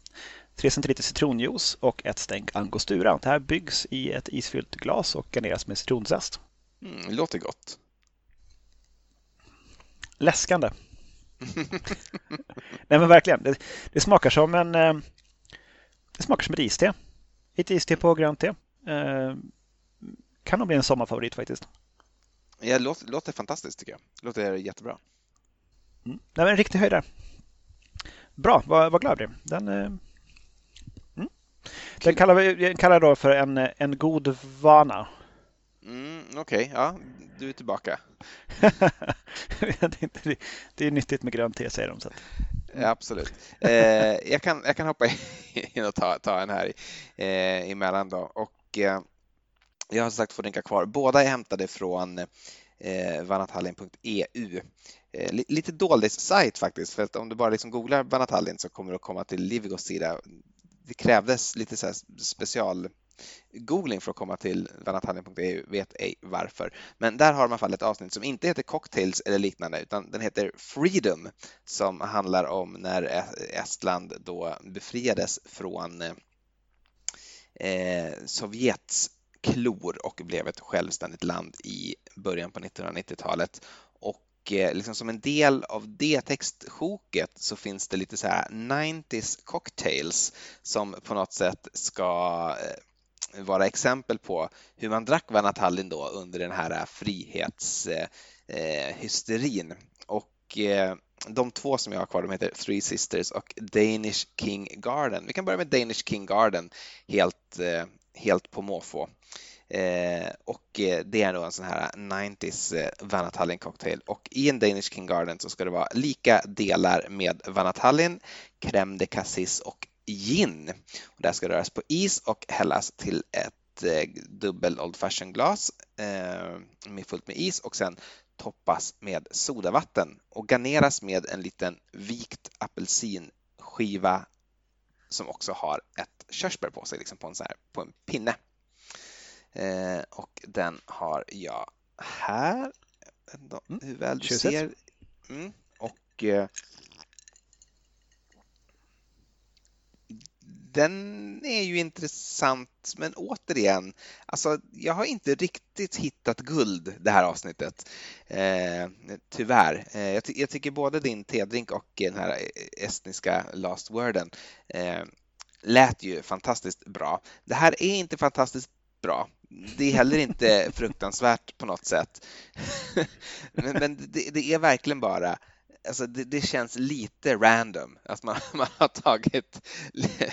3 centiliter citronjuice och ett stänk angostura. Det här byggs i ett isfyllt glas och garneras med citronzest.
Mm, låter gott.
Läskande. Nej men verkligen. Det, det, smakar som en eh, Det smakar som ett iste. Ett iste på grönt te. Eh, kan nog bli en sommarfavorit faktiskt.
Ja, låter, låter fantastiskt tycker jag. Låter jättebra.
Mm. Nej, men en riktig höjdare. Bra, vad, vad glad jag blir. Den, eh, mm. Den kallar vi kallar då för en, en god vana.
Mm, Okej, okay. ja, du är tillbaka.
det är nyttigt med grönt te säger de. Så att...
ja, absolut. Eh, jag, kan, jag kan hoppa in och ta, ta en här eh, emellan då. Och, eh, jag har sagt två drinkar kvar. Båda är hämtade från eh, vanatallin.eu. Eh, lite dålig sajt faktiskt, för att om du bara liksom googlar Vanatallin så kommer du att komma till Livigos sida. Det krävdes lite så special googling för att komma till vanatallin.eu, vet ej varför. Men där har man fall ett avsnitt som inte heter Cocktails eller liknande utan den heter Freedom som handlar om när Estland då befriades från eh, Sovjets klor och blev ett självständigt land i början på 1990-talet. Och eh, liksom som en del av det textsjoket så finns det lite så här 90s cocktails som på något sätt ska eh, vara exempel på hur man drack Vanatallin då under den här eh, frihetshysterin. Eh, eh, och de två som jag har kvar de heter Three Sisters och Danish King Garden. Vi kan börja med Danish King Garden helt, helt på måfå. Eh, och det är då en sån här 90s Vanatallin cocktail och i en Danish King Garden så ska det vara lika delar med Vanatallin, crème de cassis och gin. Och det här ska röras på is och hällas till ett eh, dubbel Old Fashion glas eh, med fullt med is och sen toppas med sodavatten och garneras med en liten vikt apelsinskiva som också har ett körsbär på sig, liksom på en, här, på en pinne. Eh, och den har jag här. Mm. Hur väl du ser. Mm. Och den är ju intressant, men återigen, alltså jag har inte riktigt hittat guld det här avsnittet. Eh, tyvärr. Eh, jag, ty jag, tycker både din tedrink och den här estniska last worden eh, lät ju fantastiskt bra. Det här är inte fantastiskt bra. Det är heller inte fruktansvärt på något sätt. men, men det, det, är verkligen bara Alltså det, det, känns lite random, att man, man har tagit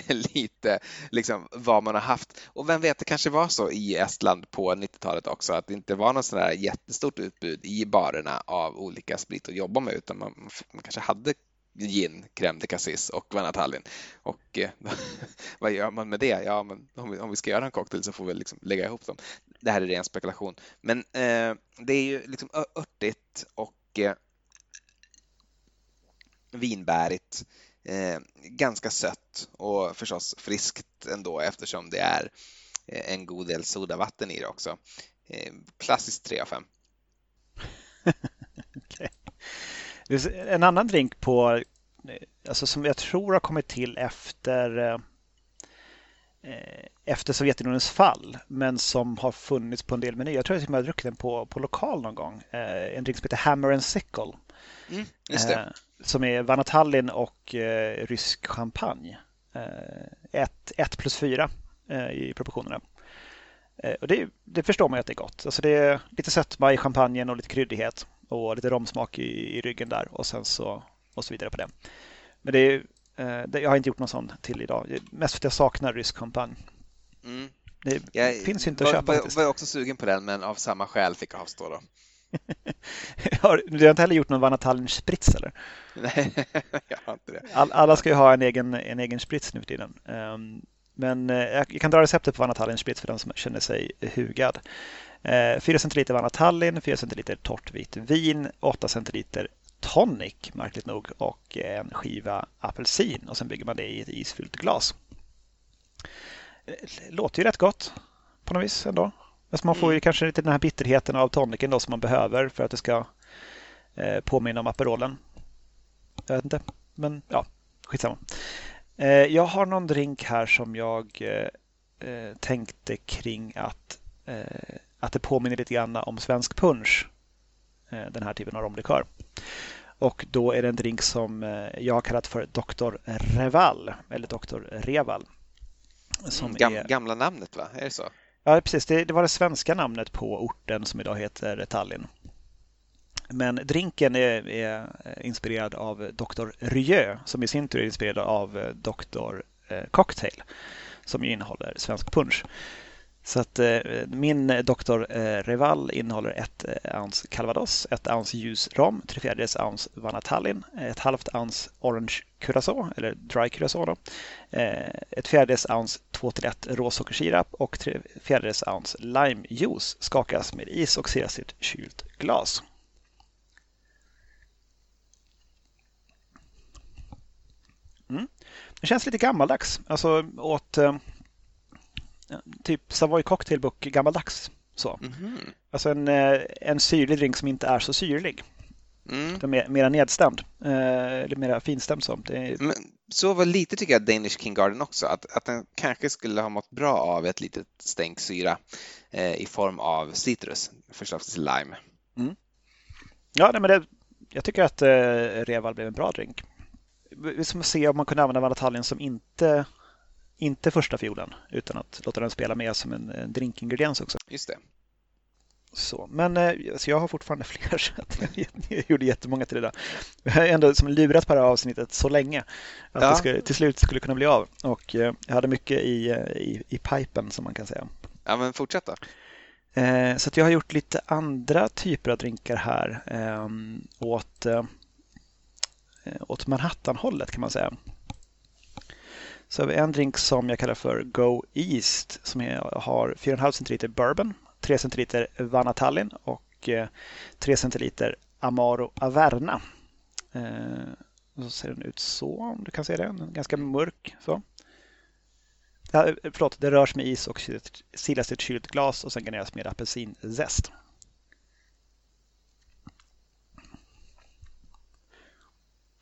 lite liksom vad man har haft. Och vem vet, det kanske var så i Estland på 90-talet också, att det inte var något sådär jättestort utbud i barerna av olika sprit att jobba med, utan man, man kanske hade gin, crème de cassis och vanatallin. Och eh, vad gör man med det? Ja, men om vi, om vi ska göra en cocktail så får vi liksom lägga ihop dem. Det här är ren spekulation, men eh, det är ju liksom örtigt och eh, vinbärigt, eh, ganska sött och förstås friskt ändå eftersom det är eh, en god del sodavatten i det också. Eh, klassiskt 3 av 5.
okay. En annan drink på, eh, alltså som jag tror har kommit till efter eh, efter Sovjetunionens fall, men som har funnits på en del menyer. Jag tror att jag har druckit den på, på lokal någon gång. En drink som heter Hammer and Sickle.
Mm, det
som är Vanatallin och eh, rysk champagne. 1 eh, plus 4 eh, i proportionerna. Eh, och det, det, förstår man ju att det är gott. Alltså det är lite sötma i champagnen och lite kryddighet och lite romsmak i, i ryggen där och sen så och så vidare på det. Men det är, eh, jag har inte gjort någon sån till idag. Mest för att jag saknar rysk champagne. Mm. Det jag finns inte att köpa.
Jag var, var också sugen på den men av samma skäl fick jag avstå då.
har, du har inte heller gjort någon Vanatallin sprits eller?
Nej, jag har inte det.
All, alla ska ju ha en egen, en egen sprits nu för tiden. Um, men uh, jag kan dra receptet på Vanatallin sprits för den som känner sig hugad. Uh, 4 centiliter Vanatallin, 4 centiliter torrt vitt vin, 8 centiliter tonic, märkligt nog, och en skiva apelsin. Och sen bygger man det i ett isfyllt glas. Låter ju rätt gott på något vis ändå. Alltså man får ju mm. kanske lite den här bitterheten av tonicen då som man behöver för att det ska eh, påminna om Aperolen. Jag vet inte, men ja, skitsamma. Eh, jag har någon drink här som jag eh, tänkte kring att, eh, att det påminner lite grann om svensk punch. Eh, den här typen av romlikör. Och då är det en drink som jag har kallat för Dr. Reval, eller Dr. Reval.
Som mm, är... Gamla namnet va? Är det så?
Ja, precis. Det, det, var det svenska namnet på orten som idag heter Tallinn. Men drinken är, är inspirerad av Dr. Rieu som i sin tur är inspirerad av eh, Dr. Eh, Cocktail som innehåller svensk punch. Så att eh, min eh, Dr. Eh, Reval innehåller ett eh, ounce calvados, ett ounce ljus rom, tre fjärdedels ounce Vanatallin, ett halvt ounce orange curacao, eller dry curacao då, eh, ett fjärdedels ounce 2 till 1 råsockersirap och tre fjärdedels ounce limejuice skakas med is och siras i ett kylt glas. Mm. Det känns lite gammaldags, alltså åt eh, typ Savoy Cocktail Book gammaldags. Så. Mm -hmm. Alltså en, eh, en syrlig drink som inte är så syrlig. Mm. Mer, mera nedstämd, eh, eller mera finstämd. Så.
Är... Men, så var lite tycker jag Danish King Garden också, att, att den kanske skulle ha mått bra av ett litet stänk syra eh, i form av citrus, förslagsvis lime. Mm.
Ja, nej, men det, jag tycker att eh, Reval blev en bra drink. Vi ska se om man kunde använda Vanatallin som inte inte första fiolen utan att låta den spela med som en, en drinkingrediens också.
Just det.
Så, men eh, alltså jag har fortfarande fler så jag, jag gjorde jättemånga till det där. Jag har ändå som lurat på det här avsnittet så länge att ja. det skulle, till slut skulle kunna bli av. Och eh, jag hade mycket i, eh, i, i pipen som man kan säga.
Ja, men fortsätt då.
Så jag har gjort lite andra typer av drinkar här åt, åt Manhattan-hållet kan man säga. Så har vi en drink som jag kallar för Go East som har 4,5 centiliter bourbon, 3 centiliter Vanatallin och eh, 3 centiliter Amaro Averna. Eh, så ser den ut så, om du kan se den. Ganska mörk. Så. Ja, eh, förlåt, det rörs med is och silas i ett kylt glas och sen garneras med apelsinzest.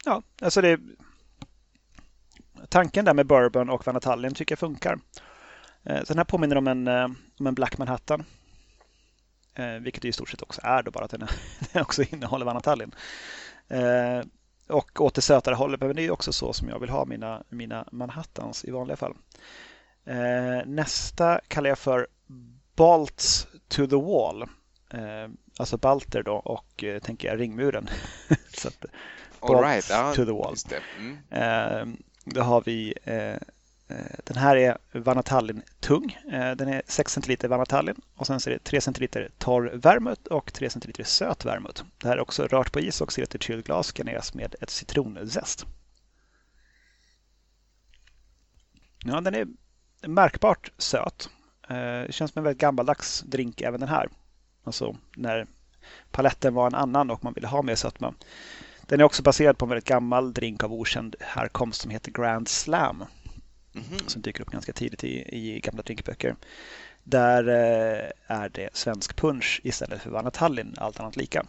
Ja, alltså det tanken där med bourbon och Vanatallin tycker jag funkar. Så den här påminner om en, om en Black Manhattan. Vilket det i stort sett också är då, bara att den, också innehåller Vanatallin. Och åt det sötare hållet, men det är också så som jag vill ha mina, mina Manhattans i vanliga fall. Nästa kallar jag för Bolts to the wall. Alltså Balter då och tänker jag ringmuren.
så att, All right.
to the wall. Mm. Då har vi eh, eh den här är Vanatallin tung. Eh, den är 6 centiliter Vanatallin och sen så är det 3 centiliter torr vermouth och 3 centiliter söt vermouth. Det här är också rört på is och serverat i kylt glas garneras med ett citronzest. Ja, den är märkbart söt. Eh, det känns som en väldigt gammaldags drink även den här. Alltså när paletten var en annan och man ville ha mer sötma. Den är också baserad på en väldigt gammal drink av okänd härkomst som heter Grand Slam. Mm -hmm. Som dyker upp ganska tidigt i, i gamla drinkböcker. Där eh, är det svensk punch istället för Vanatallin, allt annat lika.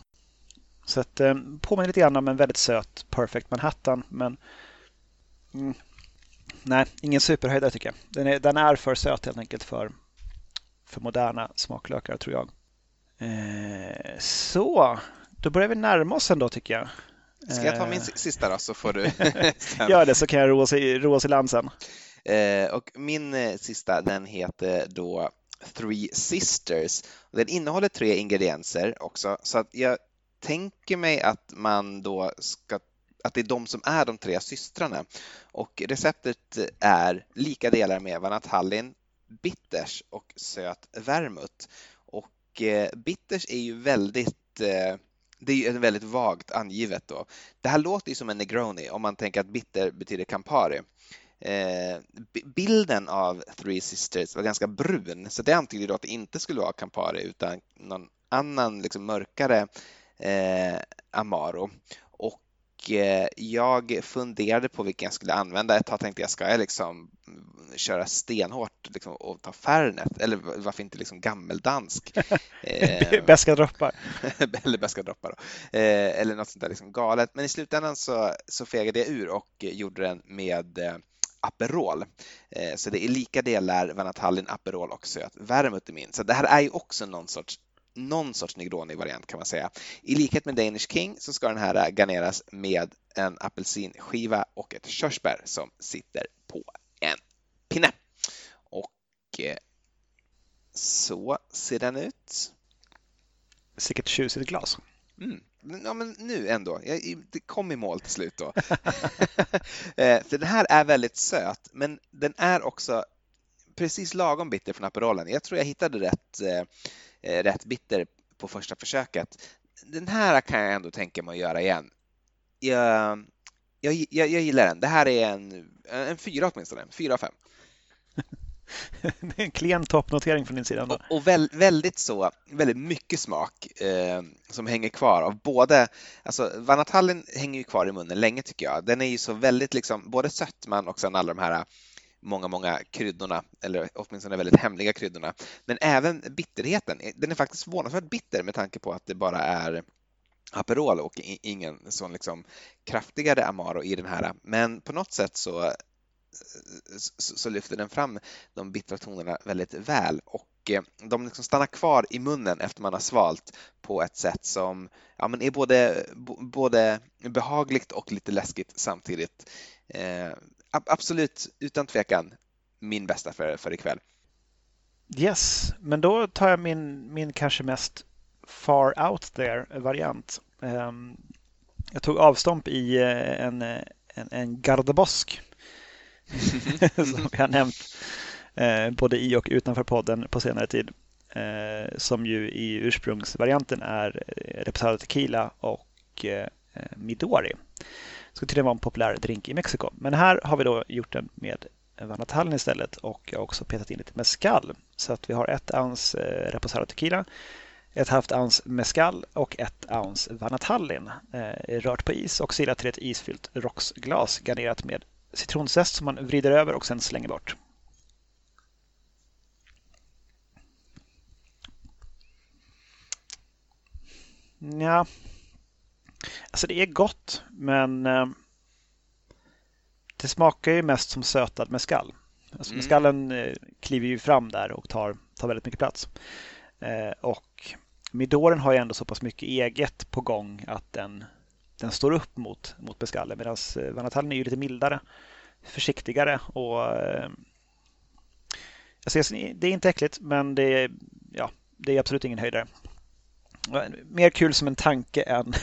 Så att, eh, påminner lite grann om en väldigt söt Perfect Manhattan. Men mm, nej, ingen superhöjdare tycker jag. Den är, den är för söt helt enkelt för, för moderna smaklökar tror jag. Eh, så, då börjar vi närma oss ändå tycker jag.
Ska jag ta min eh. sista då så får du
Gör det så kan jag roa oss i, roa land sen.
Eh, och min eh, sista den heter då Three Sisters. Den innehåller tre ingredienser också så att jag tänker mig att man då ska att det är de som är de tre systrarna. Och receptet är lika delar med Vanatallin, bitters och söt vermouth. Och bitters är ju väldigt det är ju väldigt vagt angivet då. Det här låter ju som en Negroni om man tänker att bitter betyder Campari. Eh, bilden av Three Sisters var ganska brun så det antyder då att det inte skulle vara Campari utan någon annan liksom mörkare eh, Amaro. Eh, jag funderade på vilken jag skulle använda. Ett tag tänkte jag, ska jag liksom köra stenhårt liksom, och ta Fernet? Eller varför inte liksom gammeldansk?
eh, beska droppar.
eller beska droppar. Eh, eller något sånt där liksom galet. Men i slutändan så, så fegade jag ur och gjorde den med Aperol. Så det är lika delar Vanatallin, Aperol och söt vermouth i min. Så det här är ju också någon sorts någon sorts Negroni-variant kan man säga. I likhet med Danish King så ska den här garneras med en apelsinskiva och ett körsbär som sitter på en pinne. Och eh, så ser den ut.
Sicket tjusigt glas.
Mm. Ja, men nu ändå. Det kom i mål till slut då. Eh, för den här är väldigt söt, men den är också precis lagom bitter från Aperolen. Jag tror jag hittade rätt Eh, rätt bitter på första försöket. Den här kan jag ändå tänka mig att göra igen. Jag, jag, jag, jag gillar den. Det här är en, en fyra åtminstone, fyra av fem.
det är en klen toppnotering från din sida.
Och, och väl, väldigt så, väldigt mycket smak eh, som hänger kvar av både, alltså Vanatallin hänger ju kvar i munnen länge tycker jag. Den är ju så väldigt liksom, både sötman och sen alla de här många, många kryddorna, eller åtminstone väldigt hemliga kryddorna. Men även bitterheten, eh, den är faktiskt förvånansvärt bitter med tanke på att det bara är Aperol och ingen sån liksom kraftigare Amaro i den här. Men på något sätt så, eh, så, lyfter den fram de bittra tonerna väldigt väl och eh, de liksom stannar kvar i munnen efter man har svalt på ett sätt som ja, men är både, både behagligt och lite läskigt samtidigt. Eh, absolut, utan tvekan, min bästa för, för ikväll.
Yes, men då tar jag min, min kanske mest far out there-variant. Um, jag tog avstomp i uh, en, en, en gardebosk som jag nämnt uh, både i och utanför podden på senare tid. Som ju i ursprungsvarianten är Reposado Tequila och Midori ska tydligen vara en populär drink i Mexiko. Men här har vi då gjort den med Vanatallin istället och jag har också petat in lite mescal. Så att vi har ett ounce eh, Reposado Tequila, ett halvt ounce mescal och ett ounce Vanatallin eh, rört på is och silat till ett isfyllt rocksglas garnerat med citronzest som man vrider över och sen slänger bort. Ja, Alltså det är gott, men eh, det smakar ju mest som sötad mescal. Alltså mm. Mescallen eh, kliver ju fram där och tar, tar väldigt mycket plats. Eh, och Midoren har ju ändå så pass mycket eget på gång att den, den står upp mot, mot mescallen medan Vanatallen är ju lite mildare, försiktigare och alltså, det är inte äckligt men det är, ja, det är absolut ingen höjdare. Mer kul som en tanke än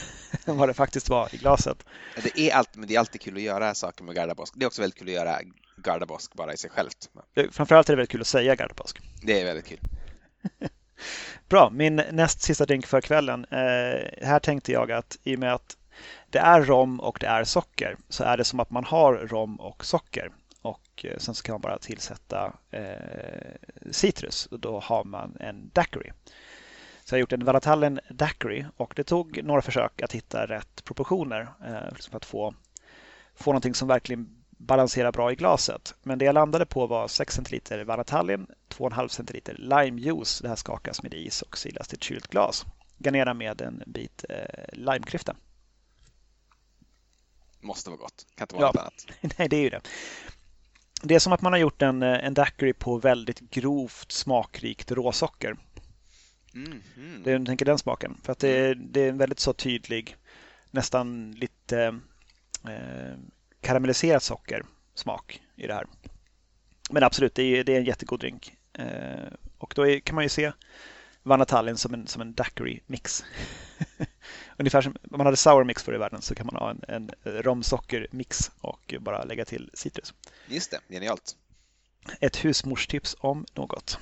vad det faktiskt var i glaset.
Det är, alltid, men det är alltid kul att göra saker med Gardabosk. Det är också väldigt kul att göra Gardabosk bara i sig självt.
Framförallt är det väldigt kul att säga Gardabosk.
Det är väldigt kul.
Bra, min näst sista drink för kvällen. Eh, här tänkte jag att i och med att det är rom och det är socker så är det som att man har rom och socker. Och eh, sen så kan man bara tillsätta eh, citrus och då har man en daiquiri. Så jag har gjort en Valatallen daiquiri och det tog några försök att hitta rätt proportioner eh, för att få, få någonting som verkligen balansera bra i glaset. Men det jag landade på var 6 centiliter Vanatallin, 2,5 centiliter limejuice. Det här skakas med is och silas till ett kylt glas. Garnera med en bit eh, limeklyfta.
Måste vara gott. Kan inte vara ja. något annat.
Nej, det är ju det. Det är som att man har gjort en, eh, en daiquiri på väldigt grovt smakrikt råsocker. Mm, mm. Det är, tänker den smaken. För att det, det är en väldigt så tydlig, nästan lite eh, karamelliserat socker smak i det här. Men absolut, det är, det är en jättegod drink. Eh, och då är, kan man ju se Vanatallin som en, som en daiquiri-mix. Ungefär som om man hade sour mix för i världen så kan man ha en, en romsocker-mix och bara lägga till citrus.
Just det, genialt.
Ett husmorstips om något.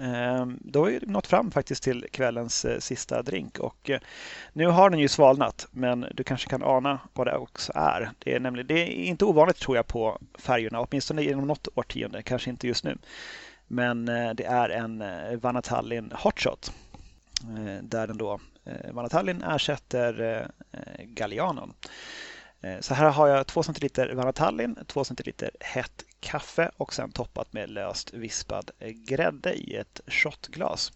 Ehm, då har vi nått fram faktiskt till kvällens eh, sista drink och eh, nu har den ju svalnat men du kanske kan ana vad det också är. Det är, nämligen, det är inte ovanligt tror jag på färgerna, åtminstone inom något årtionde, kanske inte just nu. Men eh, det är en Vanatallin Hotshot där den då Vanatallin ersätter Gallianon. Så här har jag 2 centiliter Vanatallin, 2 centiliter hett kaffe och sen toppat med löst vispad grädde i ett shotglas.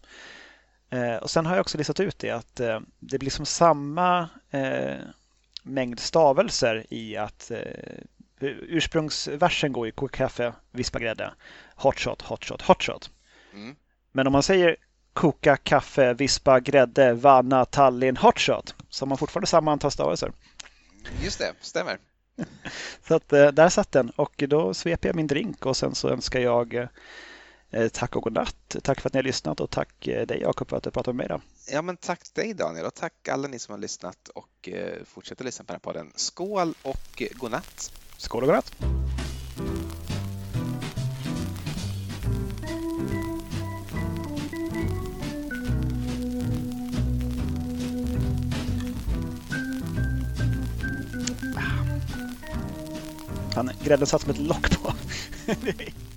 Eh, och sen har jag också listat ut det att eh, det blir som samma eh, mängd stavelser i att ursprungsversen går i koka kaffe, vispa grädde, hot shot, hot shot, hot shot. Mm. Men om man säger koka kaffe, vispa grädde, vanna, Tallinn, hot shot så har man fortfarande samma antal stavelser.
Just det, stämmer.
så att eh, där satt den och då sveper jag min drink och sen så önskar jag eh, tack och godnatt. Tack för att ni har lyssnat och tack eh, dig Jakob för att du pratade med mig idag.
Ja, men tack dig Daniel och tack alla ni som har lyssnat och fortsätter lyssna på den här podden. Skål och godnatt!
Skål och godnatt! Han, grädden satt som ett lock på.